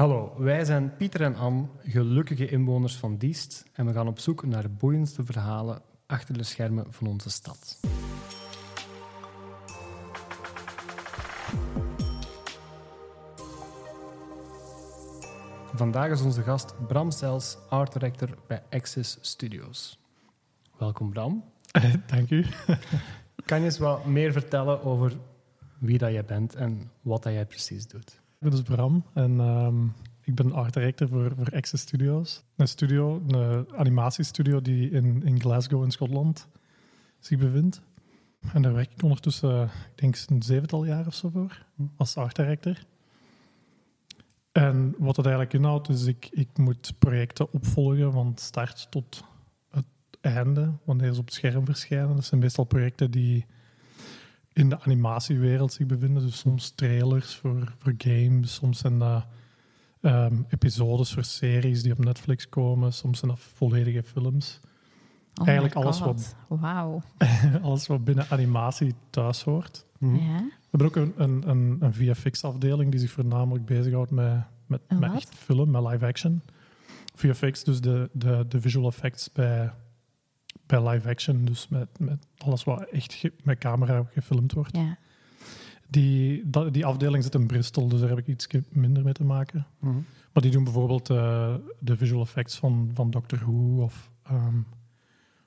Hallo, wij zijn Pieter en Anne, gelukkige inwoners van Diest en we gaan op zoek naar de boeiendste verhalen achter de schermen van onze stad. Vandaag is onze gast Bram Sels, art director bij Access Studios. Welkom Bram. Dank u. Kan je eens wat meer vertellen over wie dat jij bent en wat dat jij precies doet? Ik ben dus Bram en ehm, ik ben art director voor, voor Access Studios. Een studio, een animatiestudio die in, in Glasgow in Schotland zich bevindt. En daar werk ik ondertussen, ik denk een zevental jaar of zo voor, als art director. En wat dat eigenlijk inhoudt, is ik, ik moet projecten opvolgen van start tot het einde, wanneer ze op het scherm verschijnen. Dat zijn meestal projecten die in de animatiewereld zich bevinden. Dus soms trailers voor, voor games, soms zijn dat ehm, episodes voor series die op Netflix komen, soms zijn dat volledige films. Oh Eigenlijk alles God. Wauw. Alles wat binnen animatie thuis hoort. Ja. We hebben ook een, een, een, een VFX-afdeling die zich voornamelijk bezighoudt met, met, met wat? echt film, met live action. VFX, dus de, de, de visual effects bij, bij live action, dus met, met alles wat echt ge- met camera gefilmd wordt. ja. Die, dat, die afdeling zit in Bristol, dus daar heb ik iets minder mee te maken. Mhm. Maar die doen bijvoorbeeld eh, de visual effects van, van Doctor Who of ehm,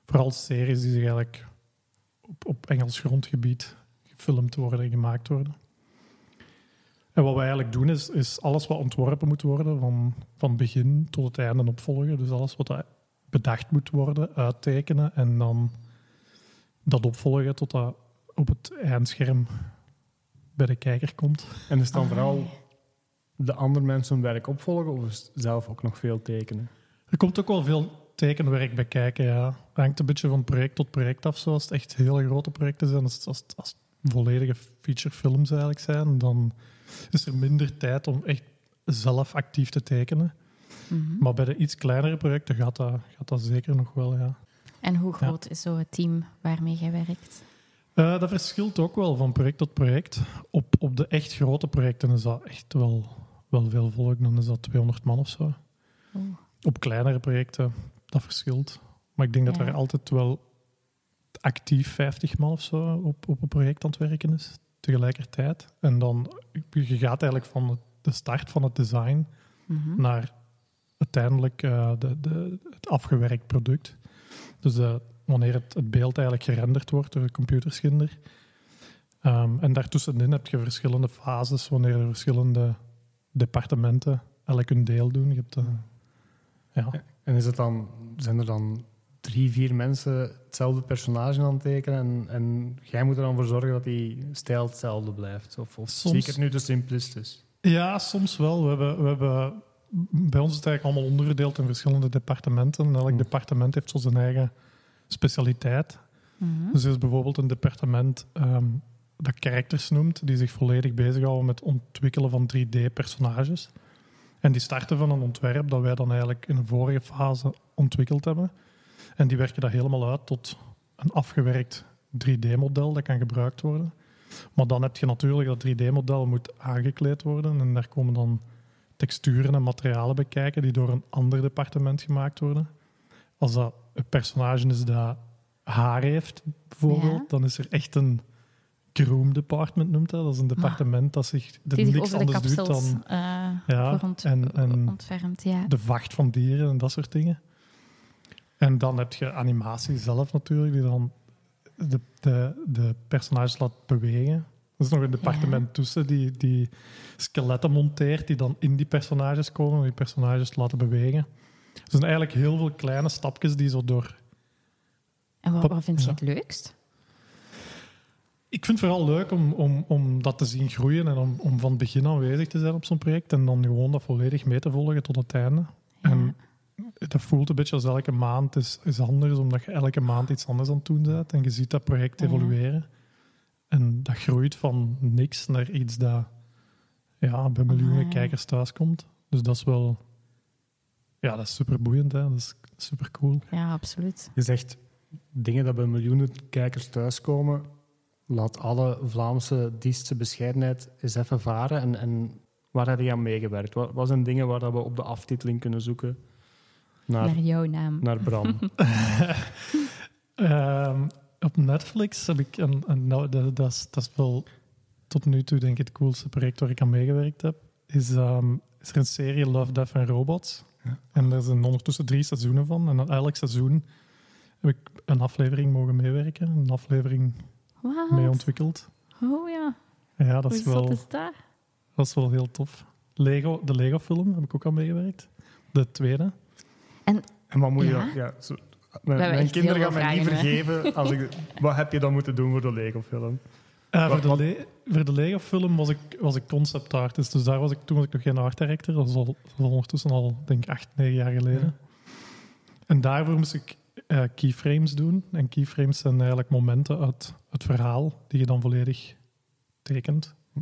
vooral series die zich eigenlijk op, op Engels grondgebied gefilmd worden en gemaakt worden. En wat wij eigenlijk doen is, is alles wat ontworpen moet worden, van, van begin tot het einde opvolgen. Dus alles wat dat bedacht moet worden, uittekenen en dan dat opvolgen tot dat op het eindscherm bij de kijker komt. En is het dan vooral de andere mensen hun werk opvolgen of is zelf ook nog veel tekenen? Er komt ook wel veel tekenwerk bij kijken, ja. Het hangt een beetje van project tot project af. Zoals het echt hele grote projecten zijn, als het, als het, als het volledige featurefilms eigenlijk zijn, dan is er minder tijd om echt zelf actief te tekenen. Mhm. Maar bij de iets kleinere projecten gaat dat, gaat dat zeker nog wel, ja. En hoe groot is zo het team waarmee jij werkt? Eh, dat verschilt ook wel van project tot project. Op, op de echt grote projecten is dat echt wel, wel veel volk. Dan is dat 200 man of zo. Op kleinere projecten, dat verschilt. Maar ik denk dat er altijd wel actief 50 man of zo op, op een project aan het werken is, tegelijkertijd. En dan, je gaat eigenlijk van de start van het design Mhm. naar uiteindelijk eh, de, de, het afgewerkt product. Dus eh, wanneer het, het beeld eigenlijk gerenderd wordt door een computerschinder. Ehm, en daartussenin heb je verschillende fases, wanneer er verschillende departementen elk een deel doen. Je hebt, eh, ja. En is het dan, zijn er dan drie, vier mensen hetzelfde personage aan het tekenen en, en jij moet er dan voor zorgen dat die stijl hetzelfde blijft? Of, of Soms- zie ik het nu te simplistisch? Ja, soms wel. We hebben, we hebben, bij ons is het eigenlijk allemaal onderverdeeld in verschillende departementen. Elk Hmm. departement heeft zo zijn eigen specialiteit. Mhm. Dus er is bijvoorbeeld een departement ehm, dat characters noemt, die zich volledig bezighouden met het ontwikkelen van 3D-personages. En die starten van een ontwerp dat wij dan eigenlijk in een vorige fase ontwikkeld hebben. En die werken dat helemaal uit tot een afgewerkt 3D-model dat kan gebruikt worden. Maar dan heb je natuurlijk dat 3D-model moet aangekleed worden en daar komen dan texturen en materialen bij kijken die door een ander departement gemaakt worden. Als dat een personage is dat haar heeft, bijvoorbeeld, Ja. dan is er echt een groom department, noemt dat. Dat is een departement dat zich zich niks over de anders doet dan eh, Ja, ont- en- en- ontfermt. Ja. de vacht van dieren en dat soort dingen. En dan heb je animatie zelf natuurlijk, die dan de, de, de personages laat bewegen. Er is nog een departement tussen die, die skeletten monteert, die dan in die personages komen, om die personages laten bewegen. Er zijn eigenlijk heel veel kleine stapjes die zo door... En wat, wat vind je ja. het leukst? Ik vind het vooral leuk om, om, om dat te zien groeien en om, om van het begin aanwezig te zijn op zo'n project en dan gewoon dat volledig mee te volgen tot het einde. Ja. En dat voelt een beetje als elke maand is, is anders, omdat je elke maand iets anders aan het doen bent. En je ziet dat project evolueren. En dat groeit van niks naar iets dat ja, bij miljoenen Amai. kijkers thuiskomt. Dus dat is wel... Ja, dat is super boeiend. Hè? Dat is super cool. ja, absoluut. Je zegt dingen dat bij miljoenen kijkers thuiskomen. Laat alle Vlaamse diensten bescheidenheid eens even varen. En, en Waar heb je aan meegewerkt? Wat, wat zijn dingen waar dat we op de aftiteling kunnen zoeken naar, Naar jouw naam. naar Bram? Ehm, op Netflix heb ik een, een nou, dat, dat, is, dat is wel tot nu toe denk ik het coolste project waar ik aan meegewerkt heb. Is, ehm, is er een serie Love, Death and Robots. Ja. En er zijn ondertussen drie seizoenen van. En elk seizoen heb ik een aflevering mogen meewerken. Een aflevering Wat? mee ontwikkeld. Oh ja, Ja, dat is, wel, is dat? dat is wel heel tof. Lego, de Lego-film heb ik ook aan meegewerkt. De tweede. En wat moet je. Ja, zo, mijn kinderen gaan mij niet vergeven als ik... Wat heb je dan moeten doen voor de Lego-film? Eh, voor, de Le- voor de Lego-film was ik, was ik concept artist. Dus daar was ik, toen was ik nog geen art director. Dat is, al, dat ondertussen al, denk ik, acht, negen jaar geleden. En daarvoor moest ik eh, keyframes doen. En keyframes zijn eigenlijk momenten uit het verhaal die je dan volledig tekent. Hm.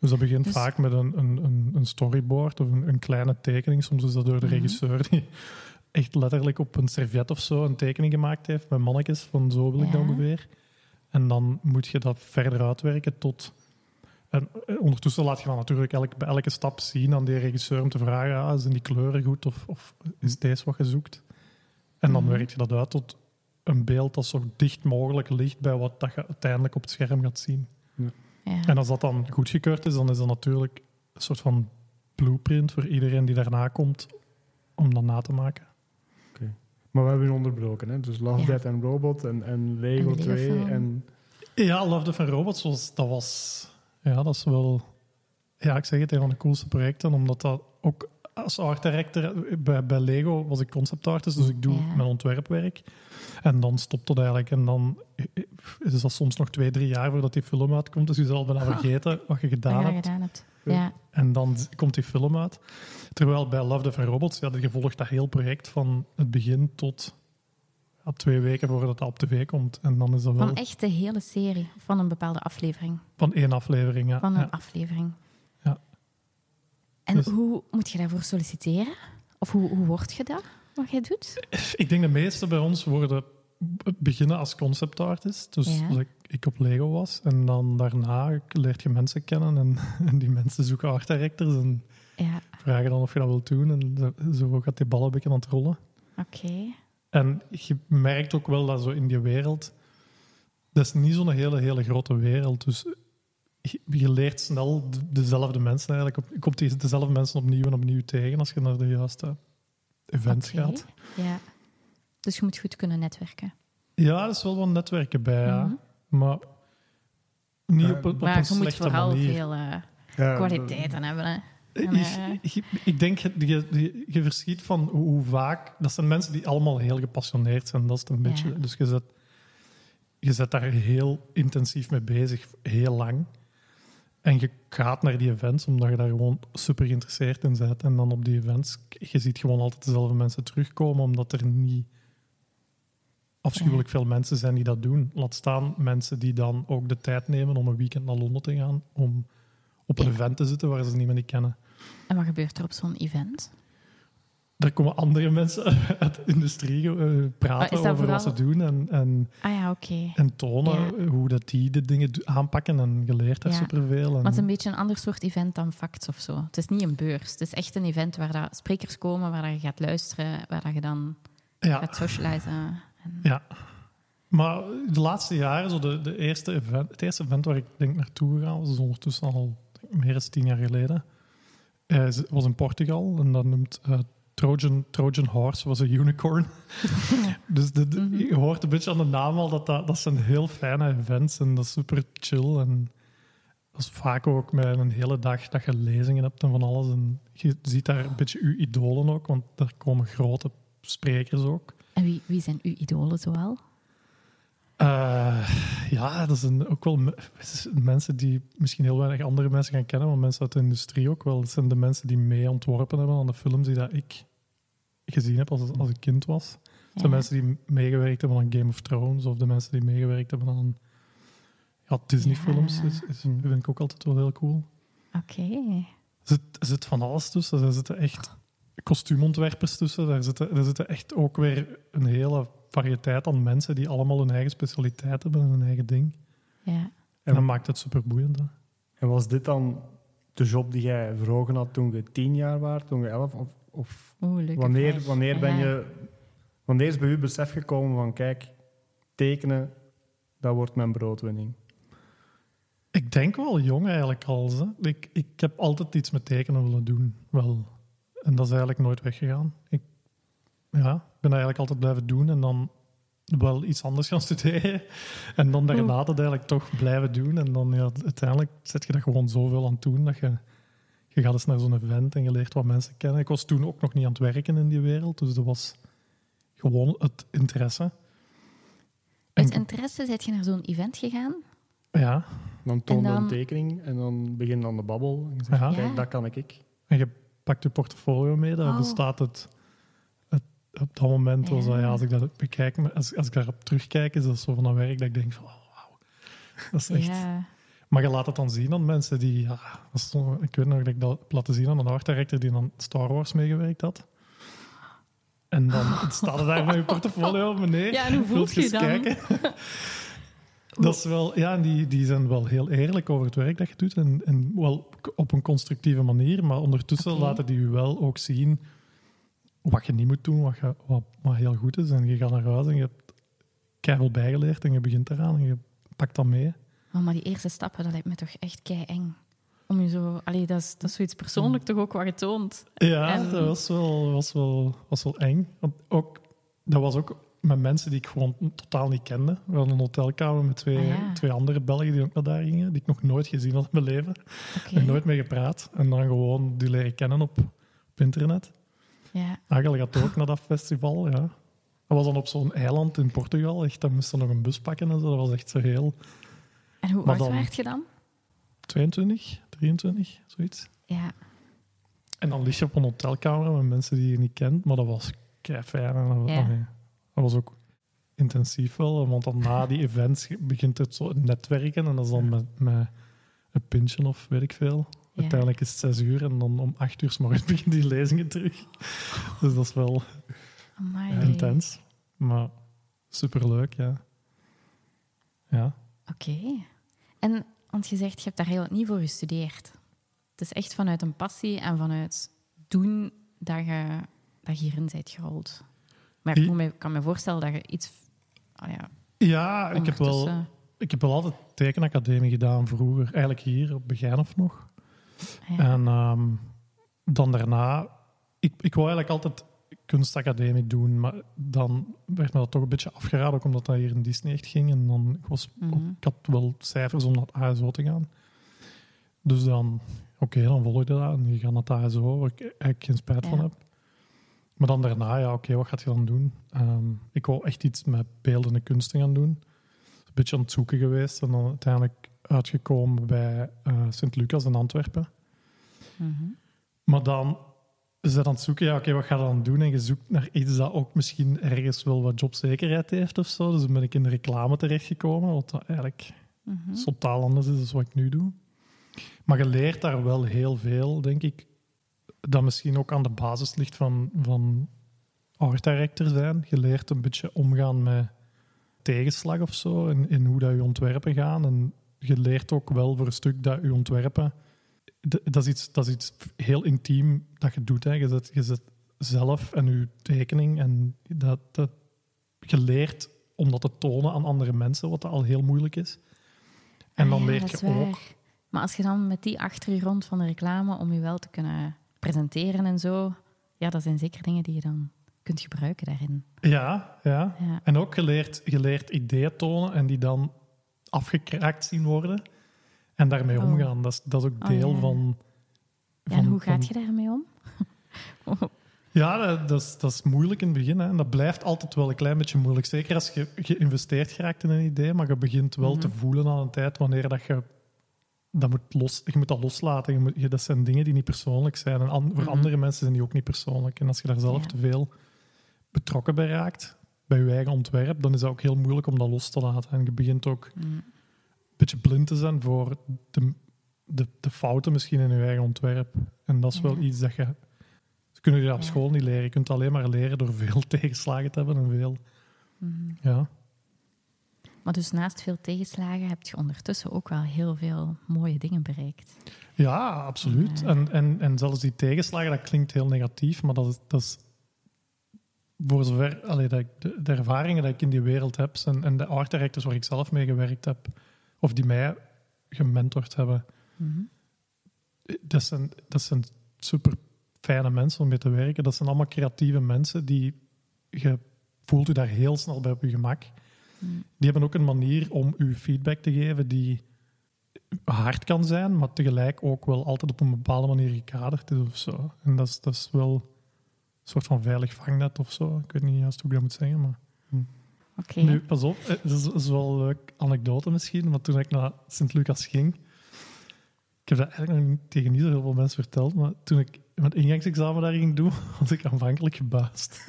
Dus dat begint Dus- vaak met een, een, een, een storyboard of een, een kleine tekening. Soms is dat door de Mhm. regisseur die echt letterlijk op een servet of zo een tekening gemaakt heeft met mannetjes van zo wil ik dat Ja. ongeveer. En dan moet je dat verder uitwerken tot... En eh, ondertussen laat je dan natuurlijk elk, bij elke stap zien aan die regisseur om te vragen, ah, zijn die kleuren goed of, of is deze wat je zoekt? En dan Mhm. werk je dat uit tot een beeld dat zo dicht mogelijk ligt bij wat dat je uiteindelijk op het scherm gaat zien. Ja. En als dat dan goedgekeurd is, dan is dat natuurlijk een soort van blueprint voor iedereen die daarna komt om dat na te maken. Maar we hebben je onderbroken, hè? Dus Love, Ja. Death and Robot en, en Lego En de 2 Lego-film. en... Ja, Love the Van Robots, was, dat was... Ja, dat is wel... Ja, ik zeg het, een van de coolste projecten, omdat dat ook als art director... Bij, bij Lego was ik concept artist, dus ik doe Ja. mijn ontwerpwerk. En dan stopt dat eigenlijk. En dan is dat soms nog twee, drie jaar voordat die film uitkomt. Dus je zal bijna vergeten wat je Wat gedaan je hebt. gedaan hebt. Ja. En dan komt die film uit. Terwijl bij Love, Death Robots, ja, je volgt dat heel project van het begin tot ja, twee weken voordat dat op tv komt. En dan is dat wel Van echt de hele serie. Van een bepaalde aflevering. van één aflevering. Ja. Van een Ja. aflevering. Ja. En Dus- hoe moet je daarvoor solliciteren? Of hoe, hoe word je dat, wat jij doet? Ik denk de meeste bij ons worden beginnen als concept artist. Dus Ja. Ik, op Lego was. En dan daarna leert je mensen kennen. En, en die mensen zoeken art directors en Ja, vragen dan of je dat wilt doen. En zo- gaat die bal een beetje aan het rollen. oké. En je merkt ook wel dat zo in die wereld... Dat is niet zo'n hele, hele grote wereld. Dus je, je leert snel de- dezelfde mensen eigenlijk. Je komt dezelfde mensen opnieuw en opnieuw tegen als je naar de juiste events gaat. Ja. Dus je moet goed kunnen netwerken. Ja, er is wel wat netwerken bij, ja. Mhm. Maar niet op, op Maar een je moet slechte vooral manier. veel eh, Ja, kwaliteiten hebben. Hè. En, Ik, eh, ik, ik denk, je, je, je verschiet van hoe, hoe vaak... Dat zijn mensen die allemaal heel gepassioneerd zijn. Dat is het een Ja. beetje... Dus je zet, je zet daar heel intensief mee bezig, heel lang. En je gaat naar die events omdat je daar gewoon super geïnteresseerd in bent. En dan op die events, je ziet gewoon altijd dezelfde mensen terugkomen, omdat er niet afschuwelijk veel mensen zijn die dat doen. Laat staan mensen die dan ook de tijd nemen om een weekend naar Londen te gaan, om op een Ja. event te zitten waar ze niemand niet kennen. en wat gebeurt er op zo'n event? Daar komen andere mensen uit de industrie eh, praten over wat ze doen en, en, Ah ja, oké. en tonen hoe dat die de dingen aanpakken. En daar Ja. superveel. En, Maar het is een beetje een ander soort event dan Facts of zo. Het is niet een beurs. Het is echt een event waar dat sprekers komen, waar dat je gaat luisteren, waar dat je dan gaat socializen. Ja. Maar de laatste jaren, zo de, de eerste event, het eerste event waar ik denk naartoe gegaan was, is ondertussen al denk meer dan tien jaar geleden. Ze- was in Portugal en dat noemt eh, Trojan, Trojan Horse was een unicorn. dus de, de- Mhm. je hoort een beetje aan de naam al dat, dat dat zijn heel fijne events en dat is super chill. En dat is vaak ook met een hele dag dat je lezingen hebt en van alles. En je ziet daar een beetje je idolen ook, want daar komen grote sprekers ook. En wie, wie zijn uw idolen zoal? Eh, ja, dat zijn ook wel me- mensen die misschien heel weinig andere mensen gaan kennen, maar mensen uit de industrie ook wel. Dat zijn de mensen die mee ontworpen hebben aan de films die dat ik gezien heb als, als ik kind was. Ja. zijn mensen die meegewerkt hebben aan Game of Thrones of de mensen die meegewerkt hebben aan ja, Disney-films. Ja. Is, is, vind ik ook altijd wel heel cool. Oké. Er zit, er zit van alles tussen. Er zitten echt kostuumontwerpers tussen. Daar zitten, er zitten echt ook weer een hele variëteit aan mensen die allemaal hun eigen specialiteit hebben en hun eigen ding. Ja. En dat maakt het super boeiend. hè. En was dit dan de job die jij vroeger had toen je tien jaar was, toen je elf? Of, of Oeh, wanneer, wanneer ben Ja. je... Wanneer is bij u besef gekomen van, kijk, tekenen, dat wordt mijn broodwinning? Ik denk wel jong eigenlijk al. Hè. Ik, ik heb altijd iets met tekenen willen doen. Wel. En dat is eigenlijk nooit weggegaan. Ik ja, ik ben dat eigenlijk altijd blijven doen en dan wel iets anders gaan studeren. En dan daarna dat eigenlijk toch blijven doen. En dan ja, uiteindelijk zet je dat gewoon zoveel aan het doen dat je, je gaat eens naar zo'n event en je leert wat mensen kennen. Ik was toen ook nog niet aan het werken in die wereld, dus dat was gewoon het interesse. Uit En- interesse zit je naar zo'n event gegaan? Ja, Dan toon je En dan- een tekening en dan begin aan de babbel. En je zegt, Ja. kijk, dat kan ik. En je pakt je portfolio mee, daar Oh. bestaat het, het. Op dat moment was dat, Ja. als ik dat bekijk, maar als, als ik daarop terugkijk, is dat zo van een werk dat ik denk van, oh, wauw. Dat is echt... Ja. Maar je laat het dan zien aan mensen die, ja, dat zo- ik weet nog dat ik dat heb laten zien aan een art director die aan Star Wars meegewerkt had. En dan staat er daar met je portfolio meneer. Ja, en hoe voelt je dan? kijken? Dat is wel, ja, en die, die zijn wel heel eerlijk over het werk dat je doet. En, en wel op een constructieve manier, maar ondertussen laten die je wel ook zien wat je niet moet doen, wat, je, wat, wat heel goed is. En je gaat naar huis en je hebt keihard bijgeleerd en je begint eraan en je pakt dat mee. Oh, maar die eerste stappen, dat lijkt me toch echt kei eng. Om je zo... Allee, dat is, dat is zoiets persoonlijk toch ook wat je toont. Ja, En- dat was wel, was, wel, was wel eng. Want ook, dat was ook met mensen die ik gewoon totaal niet kende. We hadden een hotelkamer met twee, Ah, ja. twee andere Belgen die ook naar daar gingen, die ik nog nooit gezien had in mijn leven. En nooit mee gepraat. En dan gewoon die leren kennen op, op internet. Ja. Eigenlijk gaat ook naar dat festival, ja. Dat was dan op zo'n eiland in Portugal. Echt, dan moest je nog een bus pakken en zo. Dat was echt zo heel... En hoe oud werd je dan? 22, 23, zoiets. Ja. En dan lig je op een hotelkamer met mensen die je niet kent. Maar dat was kei fijn. En dat, Ja. Dat was ook intensief wel. Want dan na die events begint het zo het netwerken. En dat is dan met, met een pintje of weet ik veel. Ja. Uiteindelijk is het zes uur en dan om acht uur s morgens beginnen die lezingen terug. Dus dat is wel Amai. intens. Maar superleuk, ja. Ja. Oké. En, want je zegt, je hebt daar heel niet voor gestudeerd. Het is echt vanuit een passie en vanuit doen dat je, dat je hierin bent gerold. Maar ik kan me voorstellen dat je iets... Oh ja, Ja, ik heb, wel, ik heb wel altijd tekenacademie gedaan vroeger. Eigenlijk hier op Begijnhof nog. Ja. En ehm, dan daarna... Ik, ik wou eigenlijk altijd kunstacademie doen, maar dan werd me dat toch een beetje afgeraden, ook omdat dat hier in Disney echt ging. En dan, ik, was, Mhm. ik had wel cijfers om naar het ASO te gaan. Dus dan, oké, dan volg je dat en je gaat naar het ASO, waar ik eigenlijk geen spijt van heb. Maar dan daarna, ja, oké, wat gaat je dan doen? Ehm, ik wou echt iets met beeldende kunsten gaan doen. Een beetje aan het zoeken geweest en dan uiteindelijk uitgekomen bij eh Sint-Lucas in Antwerpen. Mhm. Maar dan is dat aan het zoeken, ja, oké, wat ga je dan doen? En je zoekt naar iets dat ook misschien ergens wel wat jobzekerheid heeft of zo. Dus dan ben ik in de reclame terechtgekomen, wat dat eigenlijk Mhm. totaal anders is dan wat ik nu doe. Maar je leert daar wel heel veel, denk ik, dat misschien ook aan de basis ligt van, van art director zijn. Je leert een beetje omgaan met tegenslag of zo, in, in hoe dat je ontwerpen gaan. En je leert ook wel voor een stuk dat je ontwerpen... Dat is iets, dat is iets heel intiem dat je doet. Hè. Je, zet, je zet zelf en je tekening en dat, dat, je leert om dat te tonen aan andere mensen, wat al heel moeilijk is. En Ah dan ja, leer je ook. Maar als je dan met die achtergrond van de reclame, om je wel te kunnen presenteren en zo, ja, dat zijn zeker dingen die je dan kunt gebruiken daarin. Ja, ja. Ja. En ook geleerd, geleerd ideeën tonen en die dan afgekraakt zien worden. En daarmee Oh. omgaan. Dat is, dat is ook Oh, deel ja. van, Ja, en hoe gaat je daarmee om? Ja, dat, dat, is, dat is moeilijk in het begin. Hè. En dat blijft altijd wel een klein beetje moeilijk. Zeker als je geïnvesteerd geraakt in een idee, maar je begint wel Mhm. te voelen aan een tijd wanneer dat je dat moet los, je moet dat loslaten. Je moet, je, dat zijn dingen die niet persoonlijk zijn. En an- voor Mhm. andere mensen zijn die ook niet persoonlijk. En als je daar zelf Ja. te veel betrokken bij raakt, bij je eigen ontwerp, dan is dat ook heel moeilijk om dat los te laten. En je begint ook Mm. een beetje blind te zijn voor de, de, de fouten misschien in je eigen ontwerp. En dat is wel Ja. iets dat je... Kunnen je dat op school niet leren. Je kunt het alleen maar leren door veel tegenslagen te hebben en veel... Mhm. Ja. Maar dus naast veel tegenslagen heb je ondertussen ook wel heel veel mooie dingen bereikt. Ja, absoluut. En, en, en zelfs die tegenslagen, dat klinkt heel negatief, maar dat is, dat is voor zover allee, dat ik, de, de ervaringen die ik in die wereld heb en, en de art directors waar ik zelf mee gewerkt heb, of die mij gementord hebben, Mhm. dat zijn, dat zijn super fijne mensen om mee te werken. Dat zijn allemaal creatieve mensen die je voelt je daar heel snel bij op je gemak. Die hebben ook een manier om u feedback te geven die hard kan zijn, maar tegelijk ook wel altijd op een bepaalde manier gekaderd is of zo. En dat is, dat is wel een soort van veilig vangnet of zo. Ik weet niet juist hoe ik dat moet zeggen, maar... Oké. Nu, pas op, eh, dat is, wel een leuke anekdote misschien, maar toen ik naar Sint-Lucas ging, ik heb dat eigenlijk nog niet tegen niet zo heel veel mensen verteld, maar toen ik mijn ingangsexamen daar ging doen, was ik aanvankelijk gebaasd.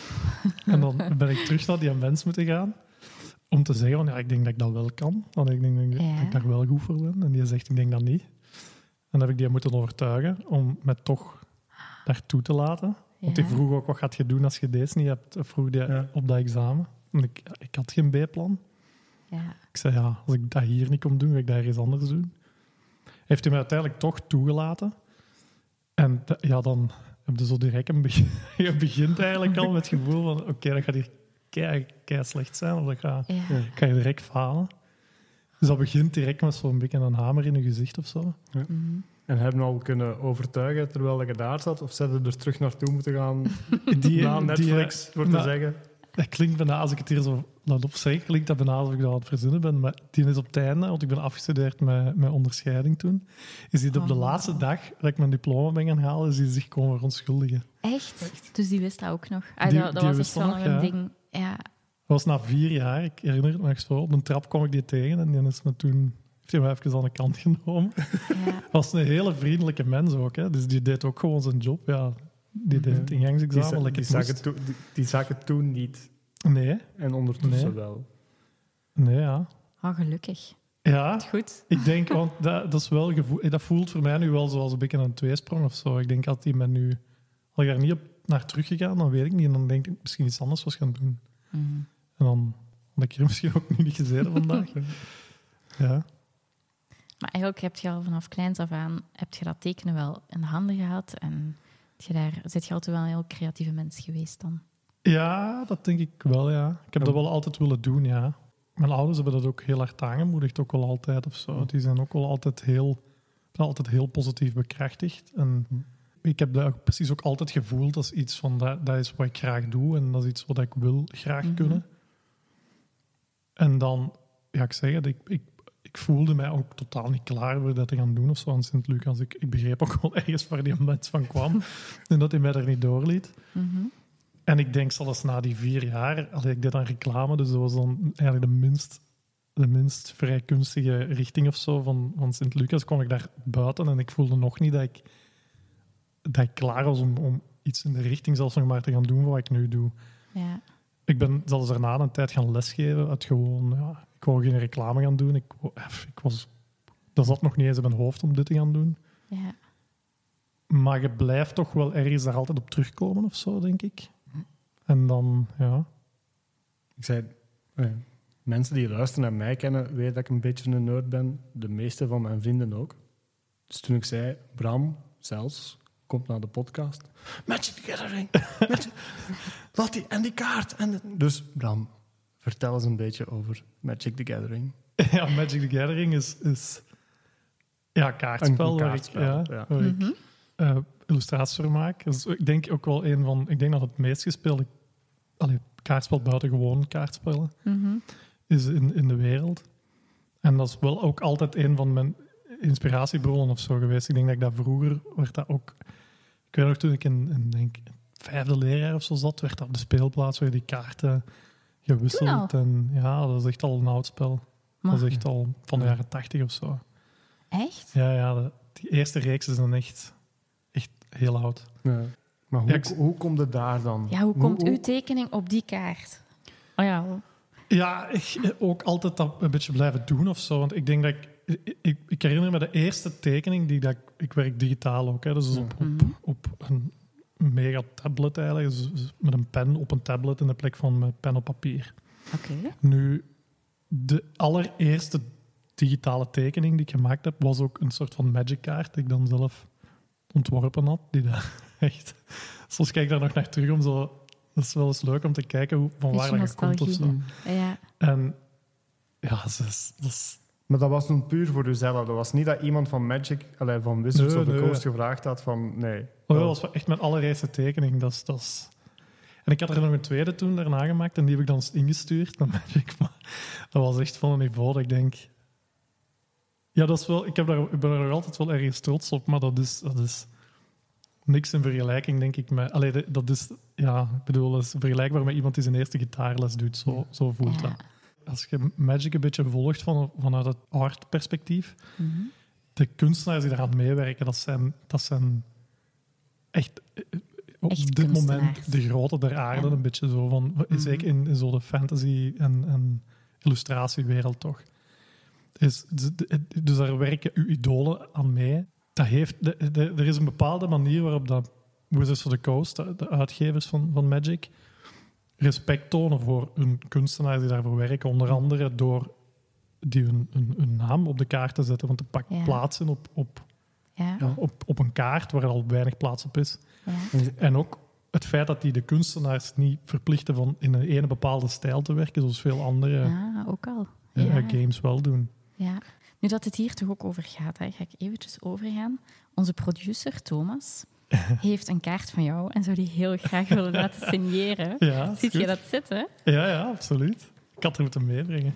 en dan ben ik terug naar die mens moeten gaan om te zeggen van, ja, ik denk dat ik dat wel kan. Want ik denk dat ik, Ja. dat ik daar wel goed voor ben. En die zegt, ik denk dat niet. En dan heb ik die moeten overtuigen om me toch daartoe te laten. Want die vroeg ook, wat gaat je doen als je deze niet hebt? Vroeg die Ja. op dat examen. En ik, ik had geen B-plan. Ja. Ik zei, ja, als ik dat hier niet kom doen, ga ik daar iets anders doen. Heeft hij mij uiteindelijk toch toegelaten. En ja, dan heb je zo direct een begin. Je begint eigenlijk al met het gevoel van, oké, dat gaat hier kei, kei slecht zijn. Of dat gaat, Ja. Ja. ga je direct falen. Dus dat begint direct met zo'n beetje een hamer in je gezicht of zo. Mhm. En hebben al kunnen overtuigen terwijl je daar zat? Of ze er terug naartoe moeten gaan Die, na die, Netflix, voor te zeggen? Dat klinkt bijna, als ik het hier zo laat opzeggen, klinkt dat bijna alsof ik dat aan het verzinnen ben. Maar die is op het einde, want ik ben afgestudeerd met, met onderscheiding toen. Is die op de Oh. laatste dag dat ik mijn diploma ben gaan halen, is die zich komen verontschuldigen. Echt? Dus die wist dat ook nog. Ah, Die- dat dat die was echt dat wel nog, een ja. ding. Ja. Dat was na vier jaar, ik herinner het me nog zo. Op een trap kwam ik die tegen en die is me toen, heeft hij me even aan de kant genomen. ja. was een hele vriendelijke mens ook. Hè. Dus die deed ook gewoon zijn job. Ja, die deed het Die, ingangsexamen. die, het zag moest. het toen- die, die zag het toen niet. Nee, En ondertussen Nee. wel. nee, ja. Oh, gelukkig. Ja, Goed. ik denk, want dat, dat, is wel gevoel, dat voelt voor mij nu wel zoals een beetje een tweesprong of zo. Ik denk dat die me nu, had ik daar niet op naar teruggegaan, dan weet ik niet. En dan denk ik misschien iets anders was gaan doen. Mhm. En dan had ik hier misschien ook nu niet gezeten vandaag. Ja. Maar eigenlijk heb je al vanaf kleins af aan heb je dat tekenen wel in de handen gehad. En je daar zit je altijd wel een heel creatieve mens geweest dan. ja, dat denk ik wel, ja. Ik heb Ja. dat wel altijd willen doen, ja. Mijn ouders hebben dat ook heel hard aangemoedigd, ook wel altijd of zo. Die zijn ook wel altijd heel, altijd heel positief bekrachtigd. En ik heb dat ook precies ook altijd gevoeld als iets van, dat, dat is wat ik graag doe en dat is iets wat ik wil graag Mhm. kunnen. En dan, ja, ik zeg het, ik, ik, ik voelde mij ook totaal niet klaar voor dat te gaan doen of zo aan Sint-Lucas. Ik, ik begreep ook wel ergens waar die mens van kwam en dat hij mij er niet doorliet. Mhm. En ik denk zelfs na die vier jaar, allee, ik deed dan reclame, dus dat was dan eigenlijk de minst, de minst vrij kunstige richting of zo van, van Sint-Lucas, kwam ik daar buiten en ik voelde nog niet dat ik, dat ik klaar was om, om iets in de richting zelfs nog maar te gaan doen wat ik nu doe. Ja. Ik ben zelfs daarna een tijd gaan lesgeven uit gewoon, ja, ik wou geen reclame gaan doen. Ik, eh, ik was, dat zat nog niet eens in mijn hoofd om dit te gaan doen. Ja. Maar je blijft toch wel ergens daar altijd op terugkomen of zo, denk ik. En dan, ja. Ik zei, eh, mensen die luisteren naar mij kennen, weten dat ik een beetje een nerd ben. De meeste van mijn vrienden ook. Dus toen ik zei, Bram, zelfs, komt naar de podcast. Magic the Gathering. Magic- Laat die, en die kaart. En de- dus Bram, vertel eens een beetje over Magic the Gathering. ja, Magic the Gathering is, is ja, kaartspel, Een waar kaartspel, ik, ja, ja. waar ik Mhm. eh, illustraties voor maak. Is, ik denk ook wel een van, ik denk dat het meest gespeelde allee, kaartspel buiten gewoon kaartspellen Mhm. is in, in de wereld. En dat is wel ook altijd een van mijn inspiratiebronnen of zo geweest. Ik denk dat ik dat vroeger werd dat ook. Ik weet nog toen ik in, in denk, vijfde leerjaar of zo zat, werd op de speelplaats weer die kaarten gewisseld. En ja, dat is echt al een oud spel. Dat is echt al van de jaren tachtig of zo. echt? Ja, ja, de- die eerste reeks is dan echt, echt heel oud. Ja. Maar hoe, Ja, ik- hoe komt het daar dan? Ja, hoe komt uw tekening op die kaart? Oh ja, Ja, ik ook altijd dat een beetje blijven doen of zo. Want ik denk dat ik... Ik, ik herinner me de eerste tekening die dat ik... Ik werk digitaal ook, hè, dus op, op, Mhm. op een mega tablet eigenlijk. Dus met een pen op een tablet in de plek van mijn pen op papier. oké. Nu, de allereerste digitale tekening die ik gemaakt heb, was ook een soort van magic kaart die ik dan zelf ontworpen had. Die daar echt... Soms kijk ik daar nog naar terug om zo... Dat is wel eens leuk om te kijken hoe, van waar dat je komt of zo. Ja, En ja, dat is, dat is Maar dat was toen puur voor jezelf. Dat was niet dat iemand van Magic, allee, van Wizards Nee, of the nee. Coast gevraagd had van nee. Oh, dat was echt mijn allereerste tekening. Dat is, dat is... En ik had er nog een tweede toen daarna gemaakt en die heb ik dan ingestuurd naar Magic. Maar dat was echt van een niveau dat ik denk... Ja, dat is wel, ik, heb daar, ik ben er nog altijd wel ergens trots op, maar dat is, dat is niks in vergelijking, denk ik. Met, allee, de- dat is, ja, ik bedoel, dat is vergelijkbaar met iemand die zijn eerste gitaarles doet. Zo, zo voelt Ja. dat. Als je Magic een beetje volgt van, vanuit het art-perspectief, Mhm. de kunstenaars die daaraan meewerken, dat zijn, dat zijn echt eh, op dit moment de grote der aarde. Ja. Een beetje zo van, Mhm. zeker in, in zo de fantasy- en, en illustratiewereld toch. Dus, dus, dus daar werken uw idolen aan mee. Dat heeft, de, de- er is een bepaalde manier waarop dat Wizards of the Coast, de, de uitgevers van, van Magic, respect tonen voor hun kunstenaars die daarvoor werken. Onder andere door die hun, hun, hun naam op de kaart te zetten. Want te pak Ja. plaatsen op, op, Ja, Ja. op, op een kaart waar al weinig plaats op is. En ook het feit dat die de kunstenaars niet verplichten van in een ene bepaalde stijl te werken, zoals veel andere ook al. eh, Ja. games wel doen. Ja. Nu dat het hier toch ook over gaat, hè, ga ik eventjes overgaan. Onze producer, Thomas, heeft een kaart van jou en zou die heel graag willen laten signeren. Ja, Ziet je dat zitten? Ja, ja, absoluut. Ik had er moeten meebrengen.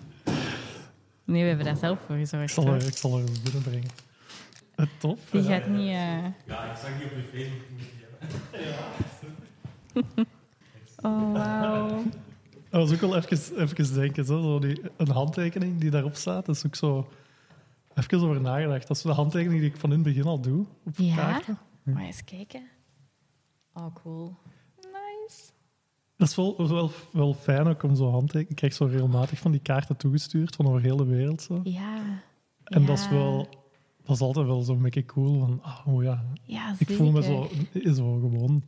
Nee, we hebben daar zelf voor Ik gezorgd. zal hoor. er, ik zal er binnenbrengen. Eh, top. Die Ja. gaat niet... eh, Ja, ik zag die op je Facebook. Oh, wauw. Dat was ook wel even, even denken. Zo, zo die, een handtekening die daarop staat, dat is ook zo... Even over nagedacht. Dat is de handtekening die ik van in het begin al doe op Ja? kaarten. Maar eens kijken. Oh, cool. Nice. Dat is wel, wel, wel fijn ook om zo handtekeningen... Ik krijg zo regelmatig van die kaarten toegestuurd van over heel de wereld. Zo. Ja. En ja. dat is wel... Dat is altijd wel zo'n beetje cool. Van, ah, oh ja, Ja, ik voel me zo, zo gewoon...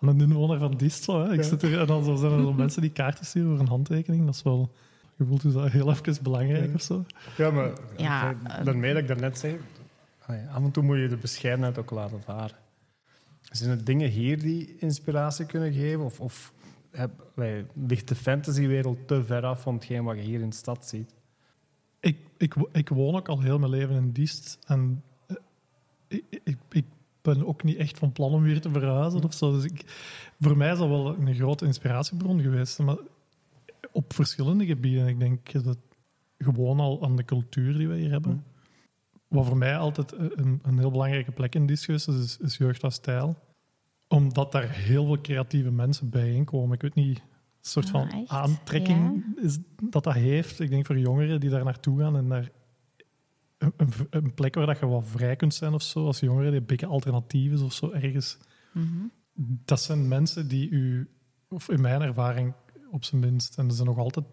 Ja, een inwoner van Dist. Zo, hè. Ik Ja. zit er, en dan zo zijn er zo mensen die kaarten sturen voor een handtekening. Dat is wel... Je voelt je dat heel even belangrijk Ja. of zo. Ja, maar Ja, ik- eh, daarmee dat ik daarnet zei, ah af en toe moet je de bescheidenheid ook laten varen. Zijn er dingen hier die inspiratie kunnen geven? Of, of heb, ligt de fantasywereld te ver af van hetgeen wat je hier in de stad ziet? Ik, ik, ik woon ook al heel mijn leven in Diest. En eh, ik, ik, ik ben ook niet echt van plan om weer te verhuizen of zo. Dus ik, voor mij is dat wel een grote inspiratiebron geweest. Maar op verschillende gebieden. Ik denk dat gewoon al aan de cultuur die we hier hebben. Wat voor mij altijd een, een heel belangrijke plek in geweest is, is, is Jeugd als Stijl. Omdat daar heel veel creatieve mensen bijeenkomen. Ik weet niet, een soort Ah, van echt? aantrekking is, dat dat heeft. Ik denk voor jongeren die daar naartoe gaan en daar een, een, een plek waar dat je wat vrij kunt zijn of zo, als jongeren die een beetje alternatief is of zo ergens. Mhm. Dat zijn mensen die u, of in mijn ervaring op zijn minst, en dat zijn nog altijd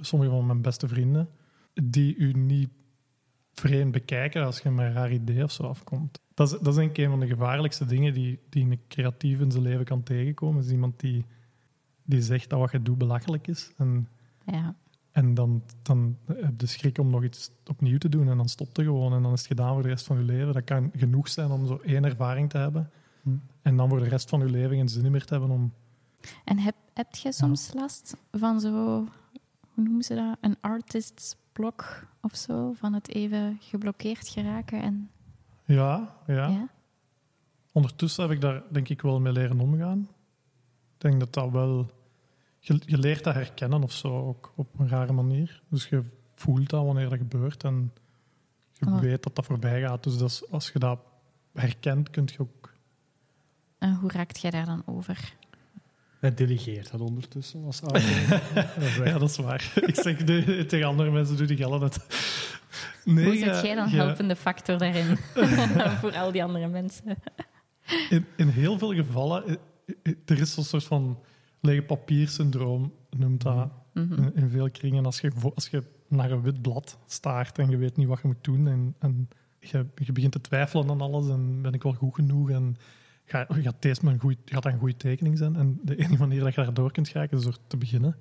sommige van mijn beste vrienden, die u niet vreemd bekijken als je met een raar idee of zo afkomt. Dat is, dat is denk ik een van de gevaarlijkste dingen die, die een creatief in zijn leven kan tegenkomen. Is iemand die, die zegt dat wat je doet belachelijk is. En, Ja. en dan, dan heb je de schrik om nog iets opnieuw te doen en dan stopt het gewoon. En dan is het gedaan voor de rest van je leven. Dat kan genoeg zijn om zo één ervaring te hebben. Hm. En dan voor de rest van je leven geen zin meer te hebben om... En heb, heb jij soms last van zo, hoe noemen ze dat? Een artist's blok of zo? Van het even geblokkeerd geraken en... Ja, ja. Ja? Ondertussen heb ik daar denk ik wel mee leren omgaan. Ik denk dat dat wel... Je, je leert dat herkennen of zo, ook op een rare manier. Dus je voelt dat wanneer dat gebeurt en je Oh. weet dat dat voorbij gaat. Dus dat is- als je dat herkent, kun je ook... En hoe raakt jij daar dan over? Hij delegeert dat ondertussen als ouder. Ja, dat is waar. ik zeg de- tegen andere mensen, doe die geld het. Nee, hoe je- zet jij dan helpende factor daarin? Voor al die andere mensen. In, in heel veel gevallen, eh, eh, er is zo'n soort van lege papiersyndroom, noemt dat Mhm. in, in veel kringen. Als je, als je naar een wit blad staart en je weet niet wat je moet doen en, en je, je begint te twijfelen aan alles en ben ik wel goed genoeg en gaat, gaat deze mijn goeie, gaat dat een goede tekening zijn? En de enige manier dat je daardoor kunt geraken is door te beginnen.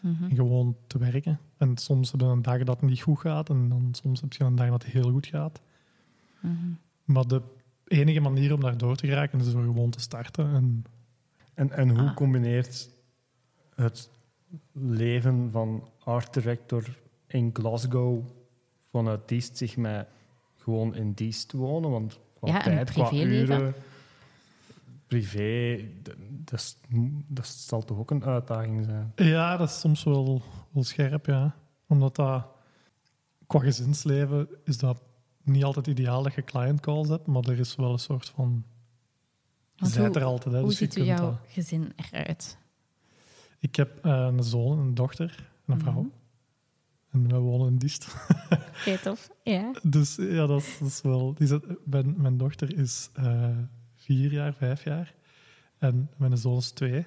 Mhm. en gewoon te werken. En soms heb je een dag dat het niet goed gaat en dan soms heb je een dag dat het heel goed gaat. Mhm. Maar de enige manier om daar door te geraken is door gewoon te starten. En En, en hoe Ah. combineert het leven van art director in Glasgow vanuit Diest zich met gewoon in Diest wonen? Want qua Ja, tijd, qua privéleven. uren, privé, dat, dat zal toch ook een uitdaging zijn? ja, dat is soms wel, wel scherp, ja. Omdat dat qua gezinsleven is dat niet altijd ideaal dat je client calls hebt, maar er is wel een soort van... Je bent er altijd, hè, Hoe dus je ziet kunt jouw dat. gezin eruit? Ik heb eh, een zoon, een dochter en een vrouw. Mhm. En wij wonen in Diest. Oké, tof. Ja. Dus ja, dat is, dat is wel... Die mijn dochter is eh, vier jaar, vijf jaar. En mijn zoon is twee.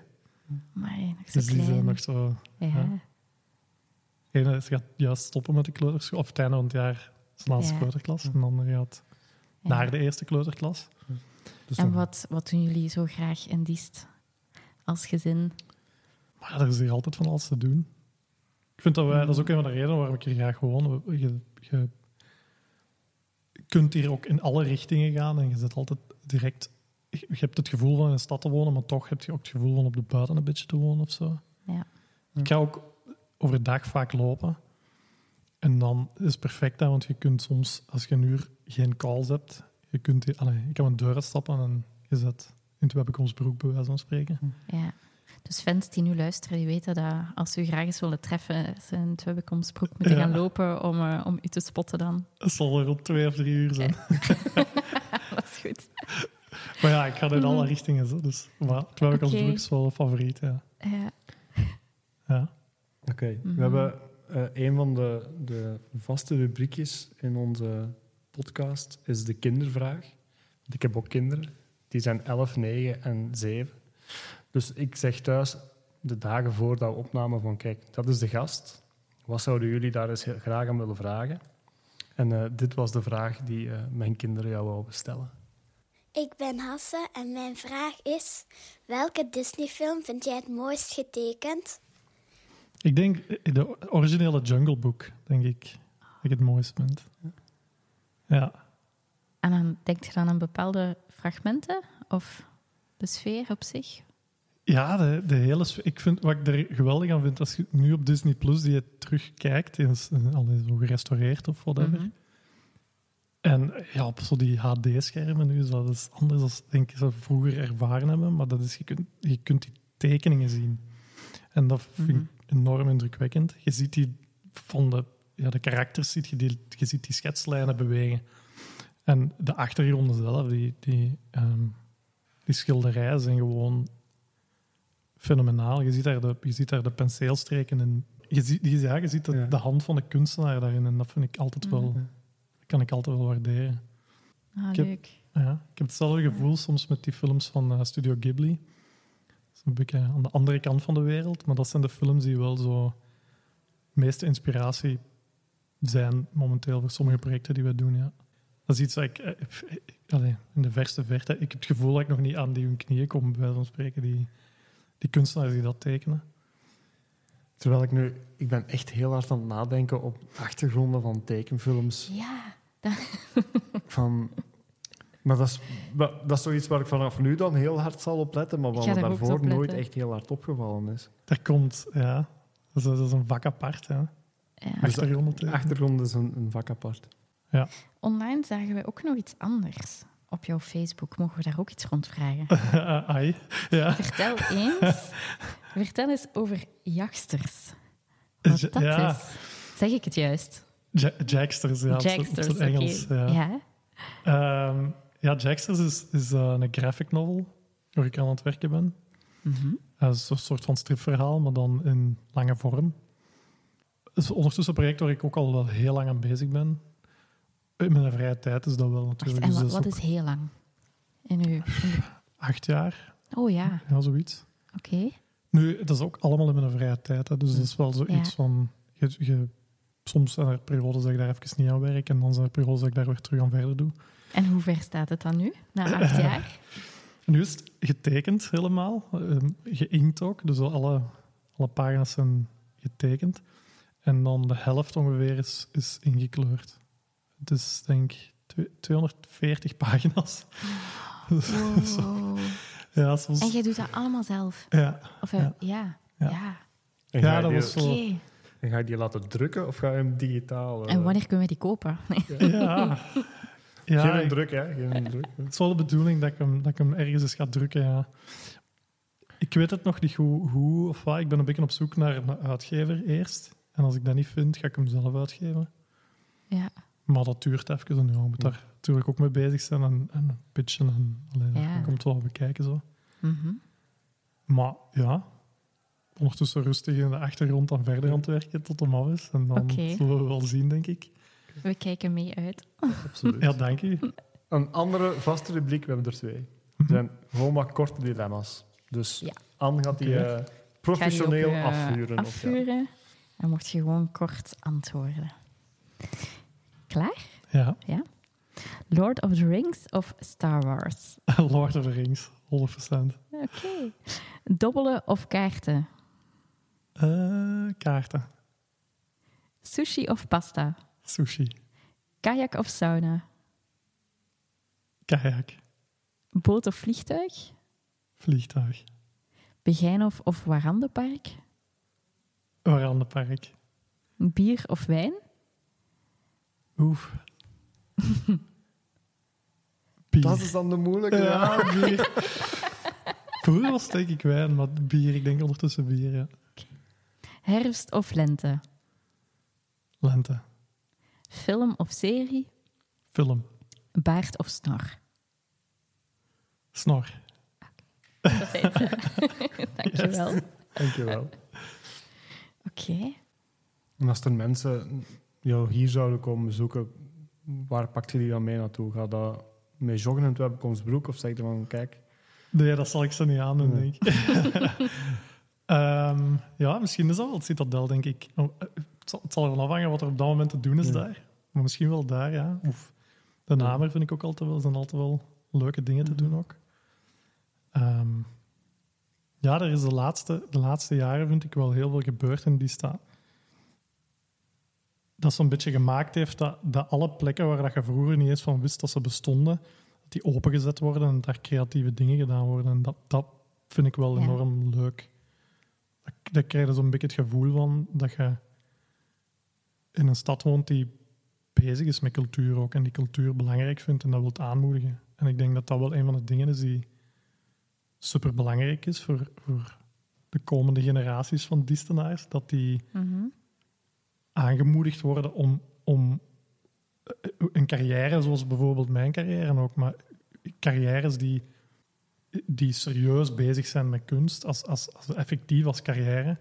Maar nog zo Dus die zijn klein. nog zo... Ja. ja. Ene gaat juist stoppen met de kleuterschool. Of het einde van het jaar zijn laatste Ja. kleuterklas. En de andere gaat Ja. naar de eerste kleuterklas. Dus En wat, wat doen jullie zo graag in Diest als gezin? Maar er is hier altijd van alles te doen. Ik vind dat wij... Dat is ook een van de redenen waarom ik hier graag woon. Je, je kunt hier ook in alle richtingen gaan. En je zit altijd direct... Je hebt het gevoel van in een stad te wonen, maar toch heb je ook het gevoel van op de buiten een beetje te wonen of zo. Ja. Ik ga ook overdag vaak lopen. En dan is het perfect, hè, want je kunt soms, als je een uur geen calls hebt, je, kunt, allee, je kan een deur uitstappen en je zet in het webbekomstbroek, bij wijze van spreken. ja. Dus fans die nu luisteren, die weten dat als ze u graag eens willen treffen, ze in het webbekomstbroek moeten Ja. gaan lopen om, eh, om u te spotten dan. Het zal er rond twee of drie uur zijn. dat is goed. Maar ja, ik ga in alle richtingen. Zo, dus maar het webbekomstbroek Oké. is wel een favoriet, ja. Ja. ja. Oké, Mhm. we hebben eh, een van de, de vaste rubriekjes in onze podcast is de kindervraag. Want ik heb ook kinderen. Die zijn 11, 9 en 7. Dus ik zeg thuis de dagen voor dat we opnamen van kijk, dat is de gast. Wat zouden jullie daar eens graag aan willen vragen? En eh, dit was de vraag die eh, mijn kinderen jou wouden stellen. Ik ben Hasse en mijn vraag is: welke Disney-film vind jij het mooist getekend? Ik denk de originele Jungle Book, denk ik, dat ik het mooist vind. Ja. En dan denk je dan aan bepaalde fragmenten of de sfeer op zich? Ja, de, de hele sfeer- Ik vind, wat ik er geweldig aan vind, als je nu op Disney Plus die je terugkijkt, die is eh, allee, zo gerestaureerd of whatever. Mhm. En ja, op zo die HD-schermen nu is dat is anders dan denk ik ze vroeger ervaren hebben. Maar dat is, je, kunt, je kunt die tekeningen zien. En dat vind ik Mhm. enorm indrukwekkend. Je ziet die van de, ja, de karakters, ziet je, die, je ziet die schetslijnen bewegen. En de achtergronden zelf, die, die, ehm, die schilderijen zijn gewoon fenomenaal. Je ziet daar de, je ziet daar de penseelstreken in. Je ziet, je- ja, je ziet de, Ja. de hand van de kunstenaar daarin. En dat vind ik altijd wel, Mhm. Kan ik altijd wel waarderen. Ah, Ik heb- leuk. Ja, ik heb hetzelfde gevoel soms met die films van eh, Studio Ghibli. Dat is een beetje aan de andere kant van de wereld, maar dat zijn de films die wel zo meeste inspiratie zijn momenteel voor sommige projecten die we doen. Ja. Dat is iets dat ik eh, eh, allee, in de verste verte. Ik heb het gevoel dat ik nog niet aan die hun knieën kom, bij wijze van spreken, die, die kunstenaars die dat tekenen. Terwijl ik nu... Ik ben echt heel hard aan het nadenken op achtergronden van tekenfilms. Ja, Van, maar dat is, dat is zoiets waar ik vanaf nu dan heel hard zal op letten, maar wat me daarvoor nooit echt heel hard opgevallen is. Daar komt, ja, dat is, dat is een vak apart. Ja. ja. Achtergronden tekenen. Achtergrond is een, een vak apart. Online zagen we ook nog iets anders. Op jouw Facebook mogen we daar ook iets rond vragen. Ai, ja. Vertel eens, vertel eens over jachtsters. Wat dat ja. is. Zeg ik het juist? Ja- Jacksters, ja, op op Jacksters, oké. Engels. Ja. Ja. Ehm, ja, Jacksters is, is eh, een graphic novel waar ik aan het werken ben. Dat is een soort van stripverhaal, maar dan in lange vorm. Het is ondertussen een project waar ik ook al wel heel lang aan bezig ben. In mijn vrije tijd is dat wel Wacht, natuurlijk. en dus wat, is heel lang? In uw... Acht jaar, Oh ja, ja, zoiets. oké. Nu, dat is ook allemaal in mijn vrije tijd. Hè, dus dat is wel zoiets Ja. van... Je, je, soms zijn er periodes dat ik daar even niet aan werk en dan zijn er periodes dat ik daar weer terug aan verder doe. En hoe ver staat het dan nu, na acht jaar? Nu is het getekend helemaal, ehm, geïnkt ook. Dus alle, alle pagina's zijn getekend. En dan de helft ongeveer is, is ingekleurd. Het is denk ik twe- 240 pagina's. Wow. ja, soms, En jij doet dat allemaal zelf? ja, Of, eh, Ja. ja. Ja. Dat was Oké. zo. En ga je die laten drukken of ga je hem digitaal... eh, En wanneer kunnen we die kopen? Nee. ja. ja Geen ik- druk, hè? Geen druk. Het is wel de bedoeling dat ik hem, dat ik hem ergens eens ga drukken, ja. Ik weet het nog niet hoe, hoe of wat. Ik ben een beetje op zoek naar een uitgever eerst. En als ik dat niet vind, ga ik hem zelf uitgeven. Ja. Maar dat duurt even. En ja, je moet daar natuurlijk ook mee bezig zijn en, en pitchen. En, allee, Ja. Dat komt wel bekijken zo. Mhm. Maar ja, ondertussen rustig in de achtergrond aan verder aan het werken tot hem af is. En dan zullen we wel zien, denk ik. We kijken mee uit. Absoluut. Ja, dank u. Een andere vaste rubriek, we hebben er twee. Het zijn gewoon maar korte dilemma's. Dus Ja. Anne gaat die eh, Ga die professioneel eh, afvuren. of ja. afvuren. En mocht je gewoon kort antwoorden. Klaar? Ja, Lord of the Rings of Star Wars? Lord of the Rings, 100%. Oké. Dobbelen of kaarten? Eh, kaarten, Sushi of pasta? sushi, Kajak of sauna? kajak, Boot of vliegtuig? vliegtuig, Begijnhof of Warandenpark? Orandepark. Bier of wijn? Oef. Bier. Dat is dan de moeilijke. Ja, bier. Vroeger was denk ik wijn, maar bier, ik denk ondertussen bier, ja. Herfst of lente? Lente, Film of serie? film, Baard of snor? snor. Dat zijn ze. Dankjewel. Dankjewel. Oké. En als er mensen jou hier zouden komen bezoeken, waar pak je die dan mee naartoe? Ga dat met joggen in het Webbekomstbroek of zeg je van, kijk... Nee, dat zal ik ze niet aandoen, Nee. denk ik. Ehm, ja, misschien is dat wel het Citadel, denk ik. Oh, eh, Het zal, het zal ervan afhangen wat er op dat moment te doen is Ja. daar. Maar misschien wel daar, ja. Of de Namer vind ik ook altijd wel. Zijn altijd wel leuke dingen te doen ook. Ehm, ja, er is de laatste, de laatste jaren vind ik wel heel veel gebeurd in die stad. Dat zo'n beetje gemaakt heeft dat, dat alle plekken waar dat je vroeger niet eens van wist dat ze bestonden, dat die opengezet worden en daar creatieve dingen gedaan worden. En dat, dat vind ik wel Ja. enorm leuk. Dat, daar krijg je zo'n beetje het gevoel van dat je in een stad woont die bezig is met cultuur ook en die cultuur belangrijk vindt en dat wilt aanmoedigen. En ik denk dat dat wel een van de dingen is die super belangrijk is voor, voor de komende generaties van Distenaars. Dat die Mhm. aangemoedigd worden om, om eh, een carrière, zoals bijvoorbeeld mijn carrière ook, maar carrières die, die serieus bezig zijn met kunst, als, als, als effectief als carrière,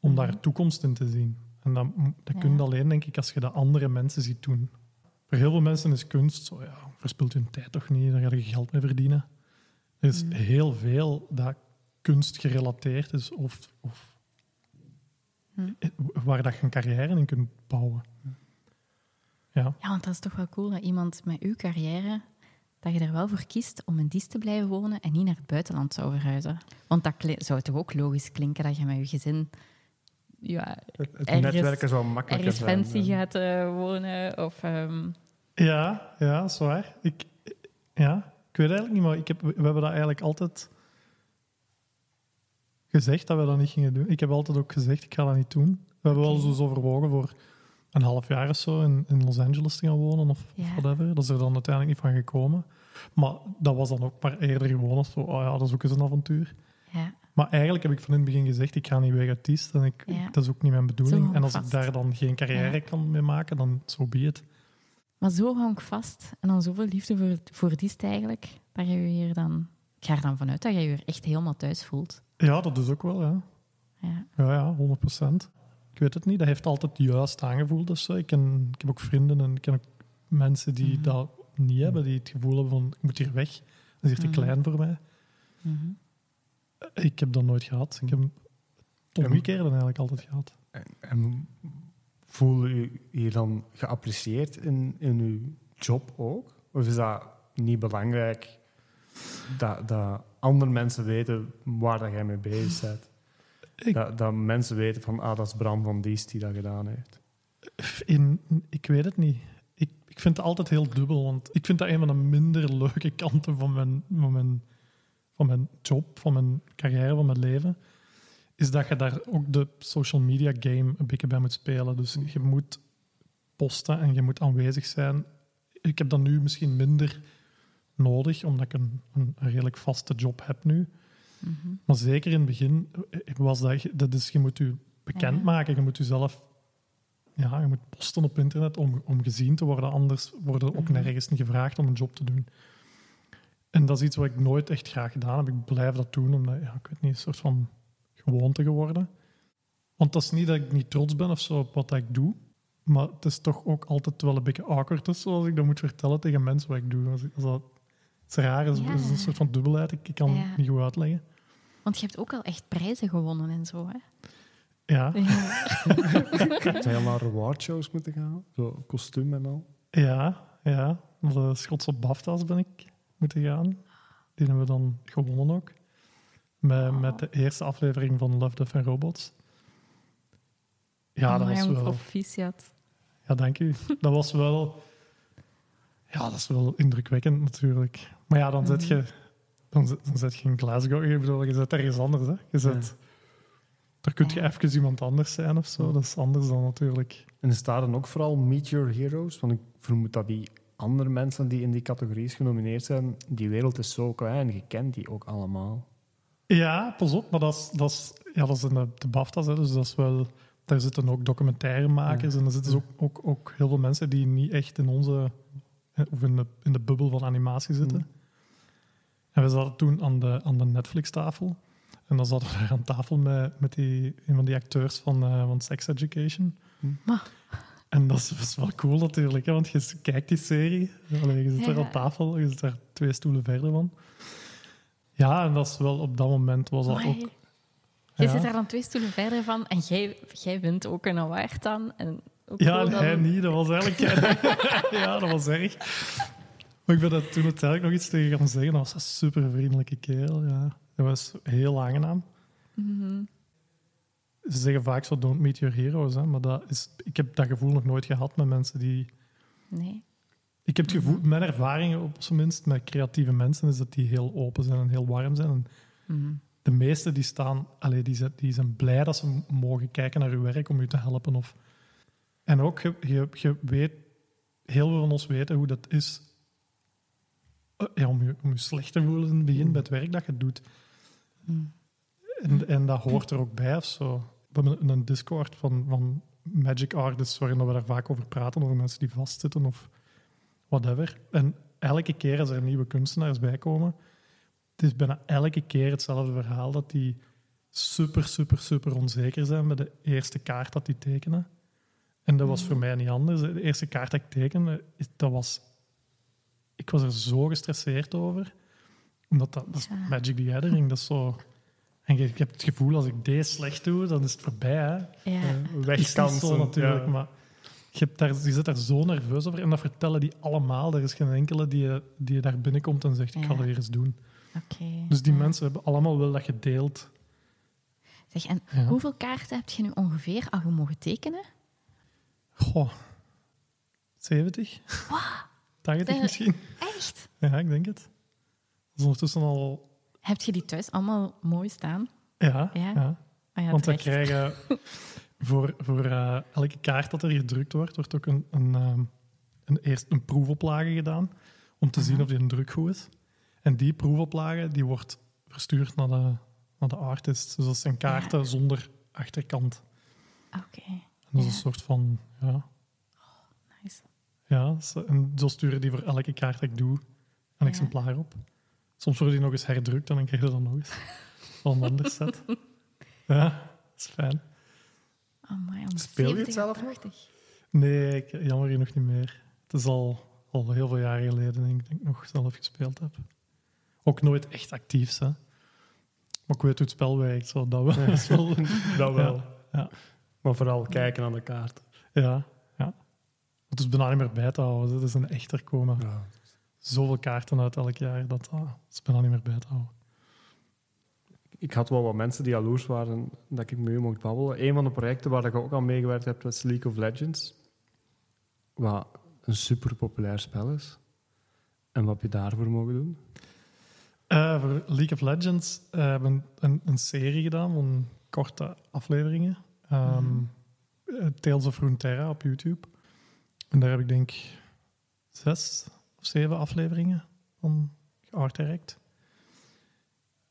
om daar toekomst in te zien. En dat, dat Ja. kun je alleen, denk ik, als je dat andere mensen ziet doen. Voor heel veel mensen is kunst zo, ja, verspilt hun tijd toch niet, daar ga je geld mee verdienen. Er is heel veel dat kunst gerelateerd is of, of Hm. waar dat je een carrière in kunt bouwen. Ja, Ja, want dat is toch wel cool dat iemand met uw carrière, dat je er wel voor kiest om in Diest te blijven wonen en niet naar het buitenland zou verhuizen. Want dat zou toch ook logisch klinken dat je met je gezin ja, Het, het Ergens- netwerken zou makkelijker ergens zijn. fancy gaat eh, wonen. Of, ehm, ja, ja dat is waar. Ik, ja, ik weet eigenlijk niet, maar ik heb, we hebben dat eigenlijk altijd gezegd dat we dat niet gingen doen. Ik heb altijd ook gezegd, ik ga dat niet doen. We hebben wel Oké. zo eens overwogen voor een half jaar of zo in, in Los Angeles te gaan wonen of, whatever. Dat is er dan uiteindelijk niet van gekomen. Maar dat was dan ook maar eerder gewoon als zo, oh ja, dat is ook eens een avontuur. ja. Maar eigenlijk heb ik van in het begin gezegd, ik ga niet weg uit Diest. En ik, Ja. dat is ook niet mijn bedoeling. En als ik daar dan geen carrière kan mee maken, dan zo be it. Maar zo hang ik vast en dan zoveel liefde voor, voor Diest eigenlijk, dat je je hier dan... Ik ga er dan vanuit dat je je echt helemaal thuis voelt. Ja, dat is ook wel, ja. Ja. Ja, ja, 100 procent. Ik weet het niet, dat heeft altijd juist aangevoeld of zo. Ik, ken, ik heb ook vrienden en ik ken ook mensen die Mhm. dat niet hebben, die het gevoel hebben van, ik moet hier weg. Dat is hier te Mhm. klein voor mij. Mhm. Ik heb dat nooit gehad. Ik heb het omgekeerde eigenlijk altijd gehad. En, en voel je je dan geapprecieerd in, in uw job ook? Of is dat niet belangrijk dat, dat andere mensen weten waar dat jij mee bezig bent? Ik- Dat, dat mensen weten van, ah, dat is Bram van Diest die dat gedaan heeft. In, ik weet het niet. Ik, ik vind het altijd heel dubbel, want ik vind dat een van de minder leuke kanten van mijn, van mijn, van mijn job, van mijn carrière, van mijn leven. Is dat je daar ook de social media game een beetje bij moet spelen. Dus je moet posten en je moet aanwezig zijn. Ik heb dat nu misschien minder nodig, omdat ik een, een redelijk vaste job heb nu. Mhm. Maar zeker in het begin eh, was dat, dat is, je moet je bekendmaken, je moet jezelf, ja, je moet posten op internet om, om gezien te worden, anders worden ook Mhm. nergens niet gevraagd om een job te doen. En dat is iets wat ik nooit echt graag gedaan heb. Ik blijf dat doen, omdat, ja, ik weet niet, een soort van gewoonte geworden. Want dat is niet dat ik niet trots ben of zo op wat ik doe, maar het is toch ook altijd wel een beetje awkward, dus, zoals ik dat moet vertellen tegen mensen wat ik doe. Als als dat, het is raar, het is, het is Ja. een soort van dubbelheid. Ik, ik kan Ja. het niet goed uitleggen. Want je hebt ook al echt prijzen gewonnen en zo, hè? Ja, Ja. Zou je naar rewardshows moeten gaan? Zo, kostuum en al. ja, ja. Naar de Schotse BAFTA's ben ik moeten gaan. Die hebben we dan gewonnen ook. Met, Oh. met de eerste aflevering van Love, Death and Robots. Ja, dat was wel... proficiat. Ja, dank u. Dat was wel... Ja, dat is wel indrukwekkend natuurlijk. Maar ja, dan zet je... Dan zet, dan je in Glasgow. Ik bedoel, je zet ergens anders, hè. Je zet... Daar kun je even iemand anders zijn of zo. Dat is anders dan natuurlijk... En er staan dan ook vooral Meet Your Heroes. Want ik vermoed dat die andere mensen die in die categorieën genomineerd zijn, die wereld is zo klein, je kent die ook allemaal. Ja, pas op, maar dat is, dat is, ja, dat is in de, de BAFTA's, hè, dus dat is wel... Daar zitten ook documentairemakers en er zitten ook, ook, ook heel veel mensen die niet echt in onze... of in de, in de bubbel van animatie zitten. En we zaten toen aan de, aan de Netflix-tafel. En dan zaten we daar aan tafel met, met die, een van die acteurs van, eh, van Sex Education. Maar- En dat is, dat is wel cool natuurlijk, hè, want je kijkt die serie. Allee, je zit er Ja. aan tafel, je zit daar twee stoelen verder van. Ja, en dat is wel op dat moment was dat Amai. ook... Je Ja. zit daar dan twee stoelen verder van en jij, jij wint ook een award aan. En ook Ja, cool en hij niet. Dat was eigenlijk... ja, dat was erg. Maar ik ben dat toen uiteindelijk nog iets tegen gaan zeggen. Dat was een super vriendelijke kerel, ja. Dat was heel aangenaam. Mhm. Ze zeggen vaak zo, don't meet your heroes. Hè, maar dat is, ik heb dat gevoel nog nooit gehad met mensen die... Nee. Ik heb het gevoel, mijn ervaringen op zijn minst met creatieve mensen, is dat die heel open zijn en heel warm zijn. En Mhm. de meesten die staan, allee, die, zijn, die zijn blij dat ze mogen kijken naar uw werk om u te helpen. Of... En ook, je, je, je weet, heel veel van ons weten hoe dat is ja, om, je, om je slecht te voelen in het begin bij het werk dat je doet. Mm. En, en dat hoort er ook bij of zo. We hebben een Discord van, van magic artists waarin we daar vaak over praten, over mensen die vastzitten of whatever. En elke keer als er nieuwe kunstenaars bij komen, het is bijna elke keer hetzelfde verhaal dat die super, super, super onzeker zijn bij de eerste kaart dat die tekenen. En dat was voor mij niet anders. De eerste kaart dat ik tekende, is- dat was... Ik was er zo gestresseerd over. Omdat dat, dat is Ja. Magic the Gathering, dat is zo... En je, je hebt het gevoel, als ik deze slecht doe, dan is het voorbij. Hè? Ja. Eh, wegkansen. natuurlijk, ja. maar je, hebt daar, je zit daar zo nerveus over en dat vertellen die allemaal. Er is geen enkele die, je- die je daar binnenkomt en zegt, ik ga dat weer eens doen. Oké. Dus die Ja. mensen hebben allemaal wel dat gedeeld. Zeg, en Ja. hoeveel kaarten heb je nu ongeveer al mogen tekenen? Goh, 70? 80 Eh. misschien? Echt? Ja, ik denk het. Dat is ondertussen al... Heb je die thuis allemaal mooi staan? Ja, Ja? ja. Ah ja, want we krijgen voor, voor eh, elke kaart dat er gedrukt wordt, wordt ook een, een, ehm, een, eerst een proefoplage gedaan om te zien of die een druk goed is. En die proefoplage die wordt verstuurd naar de, naar de artist. Dus dat zijn kaarten zonder achterkant. Oké, En dat is een soort van... Ja, nice. Ja, zo- en zo sturen die voor elke kaart dat ik doe een Ja. exemplaar op. Soms worden die nog eens herdrukt en dan krijg je dan nog eens van een ander set. Ja, dat is fijn. Speel je het 70 zelf nog? 80. Nee, ik, jammer genoeg niet meer. Het is al, al heel veel jaren geleden dat ik denk nog zelf gespeeld heb. Ook nooit echt actief, hè. Maar ik weet hoe het spel werkt, zo, dat wel. Ja. Dat wel-. Ja, ja. Maar vooral kijken aan de kaart. ja, ja. Het is bijna niet meer bij te houden. Het is een echter komen. Ja. Zoveel kaarten uit elk jaar, dat, ah, dat is bijna niet meer bij te houden. ik had wel wat mensen die jaloers waren dat ik mee mocht babbelen. Een van de projecten waar ik ook aan meegewerkt heb, was League of Legends. Wat een super populair spel is. En wat heb je daarvoor mogen doen? Eh, voor League of Legends eh, hebben we een, een serie gedaan van korte afleveringen. Ehm, eh, Tales of Runeterra op YouTube. En daar heb ik denk zes of zeven afleveringen van geart direct.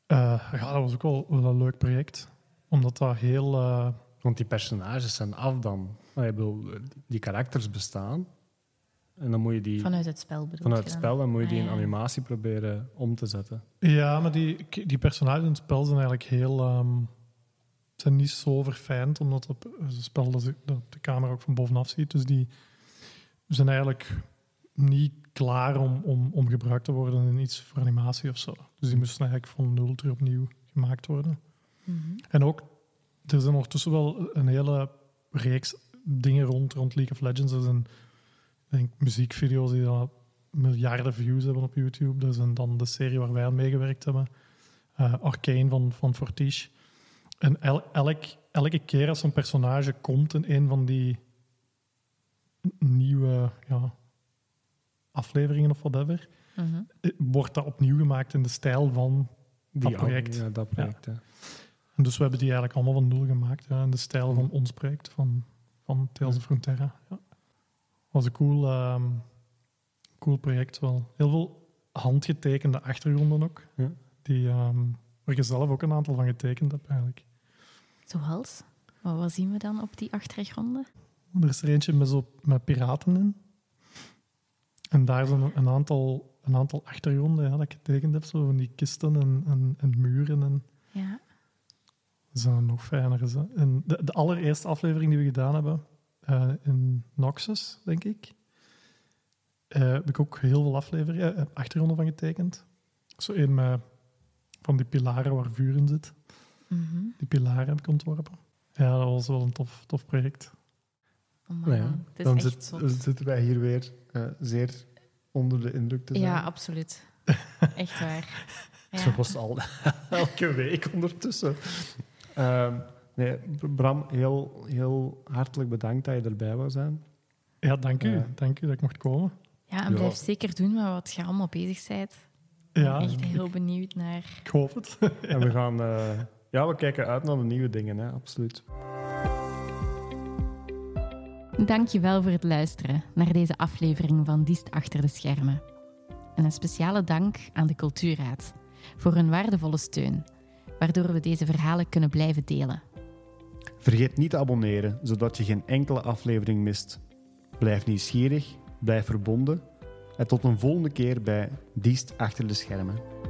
ja, dat was ook wel, wel een leuk project. Omdat dat heel... eh, Want die personages zijn af dan. Ah, ik bedoel, die karakters bestaan. En dan moet je die Vanuit het spel bedoel vanuit je het dan? spel dan moet je die Ah, in ja. animatie proberen om te zetten. Ja, maar die, die personages in het spel zijn eigenlijk heel... ehm, zijn niet zo verfijnd, omdat het een spel dat de camera ook van bovenaf ziet. Dus die zijn eigenlijk niet klaar om, om, om gebruikt te worden in iets voor animatie of zo. Dus die moesten eigenlijk van nul terug opnieuw gemaakt worden. Mhm. En ook, er zijn ondertussen wel een hele reeks dingen rond, rond League of Legends. Er zijn denk, muziekvideo's die dan miljarden views hebben op YouTube. Er zijn dan de serie waar wij aan meegewerkt hebben. eh, Arcane van, van Fortiche. En el- elk, elke keer als een personage komt in een van die nieuwe ja, afleveringen of whatever, Mhm. eh, wordt dat opnieuw gemaakt in de stijl van Die Dat project. Ja, dat project. hè. En dus we hebben die eigenlijk allemaal van nul gemaakt. Ja, in de stijl van ons project, van, van Tales of Frontera. Ja. was een cool, ehm, cool project wel. Heel veel handgetekende achtergronden ook. Ja. Die, ehm, waar je zelf ook een aantal van getekend hebt eigenlijk. Zoals? Wat zien we dan op die achtergronden? Er is er eentje met, zo, met piraten in. En daar zijn een aantal, een aantal achtergronden ja, dat ik getekend heb. Zo van die kisten en, en, en muren en... Ja. Dat zijn nog fijner. Zo. En de, de allereerste aflevering die we gedaan hebben, eh, in Noxus, denk ik, eh, heb ik ook heel veel afleveringen, eh, achtergronden van getekend. Zo een met van die pilaren waar vuur in zit. Mhm. Die pilaren heb ik ontworpen. Ja, dat was wel een tof, tof project. Oh, Nou ja, man. Het is dan echt zit- zot. zitten wij hier weer eh, zeer onder de indruk te zijn. Ja, absoluut. Echt waar. Ja. Zo was al elke week ondertussen. Ehm, nee, Bram, heel, heel hartelijk bedankt dat je erbij wou zijn. Ja, dank u. Ja. Dank u dat ik mocht komen. Ja, en Ja. blijf zeker doen met wat je allemaal bezig bent. Ja, Echt heel benieuwd naar... ik hoop het. En we gaan... eh, ja, we kijken uit naar de nieuwe dingen, hè, absoluut. Dankjewel voor het luisteren naar deze aflevering van Diest Achter de Schermen. En een speciale dank aan de Cultuurraad voor hun waardevolle steun, waardoor we deze verhalen kunnen blijven delen. Vergeet niet te abonneren, zodat je geen enkele aflevering mist. Blijf nieuwsgierig, blijf verbonden. En tot een volgende keer bij Diest Achter de Schermen.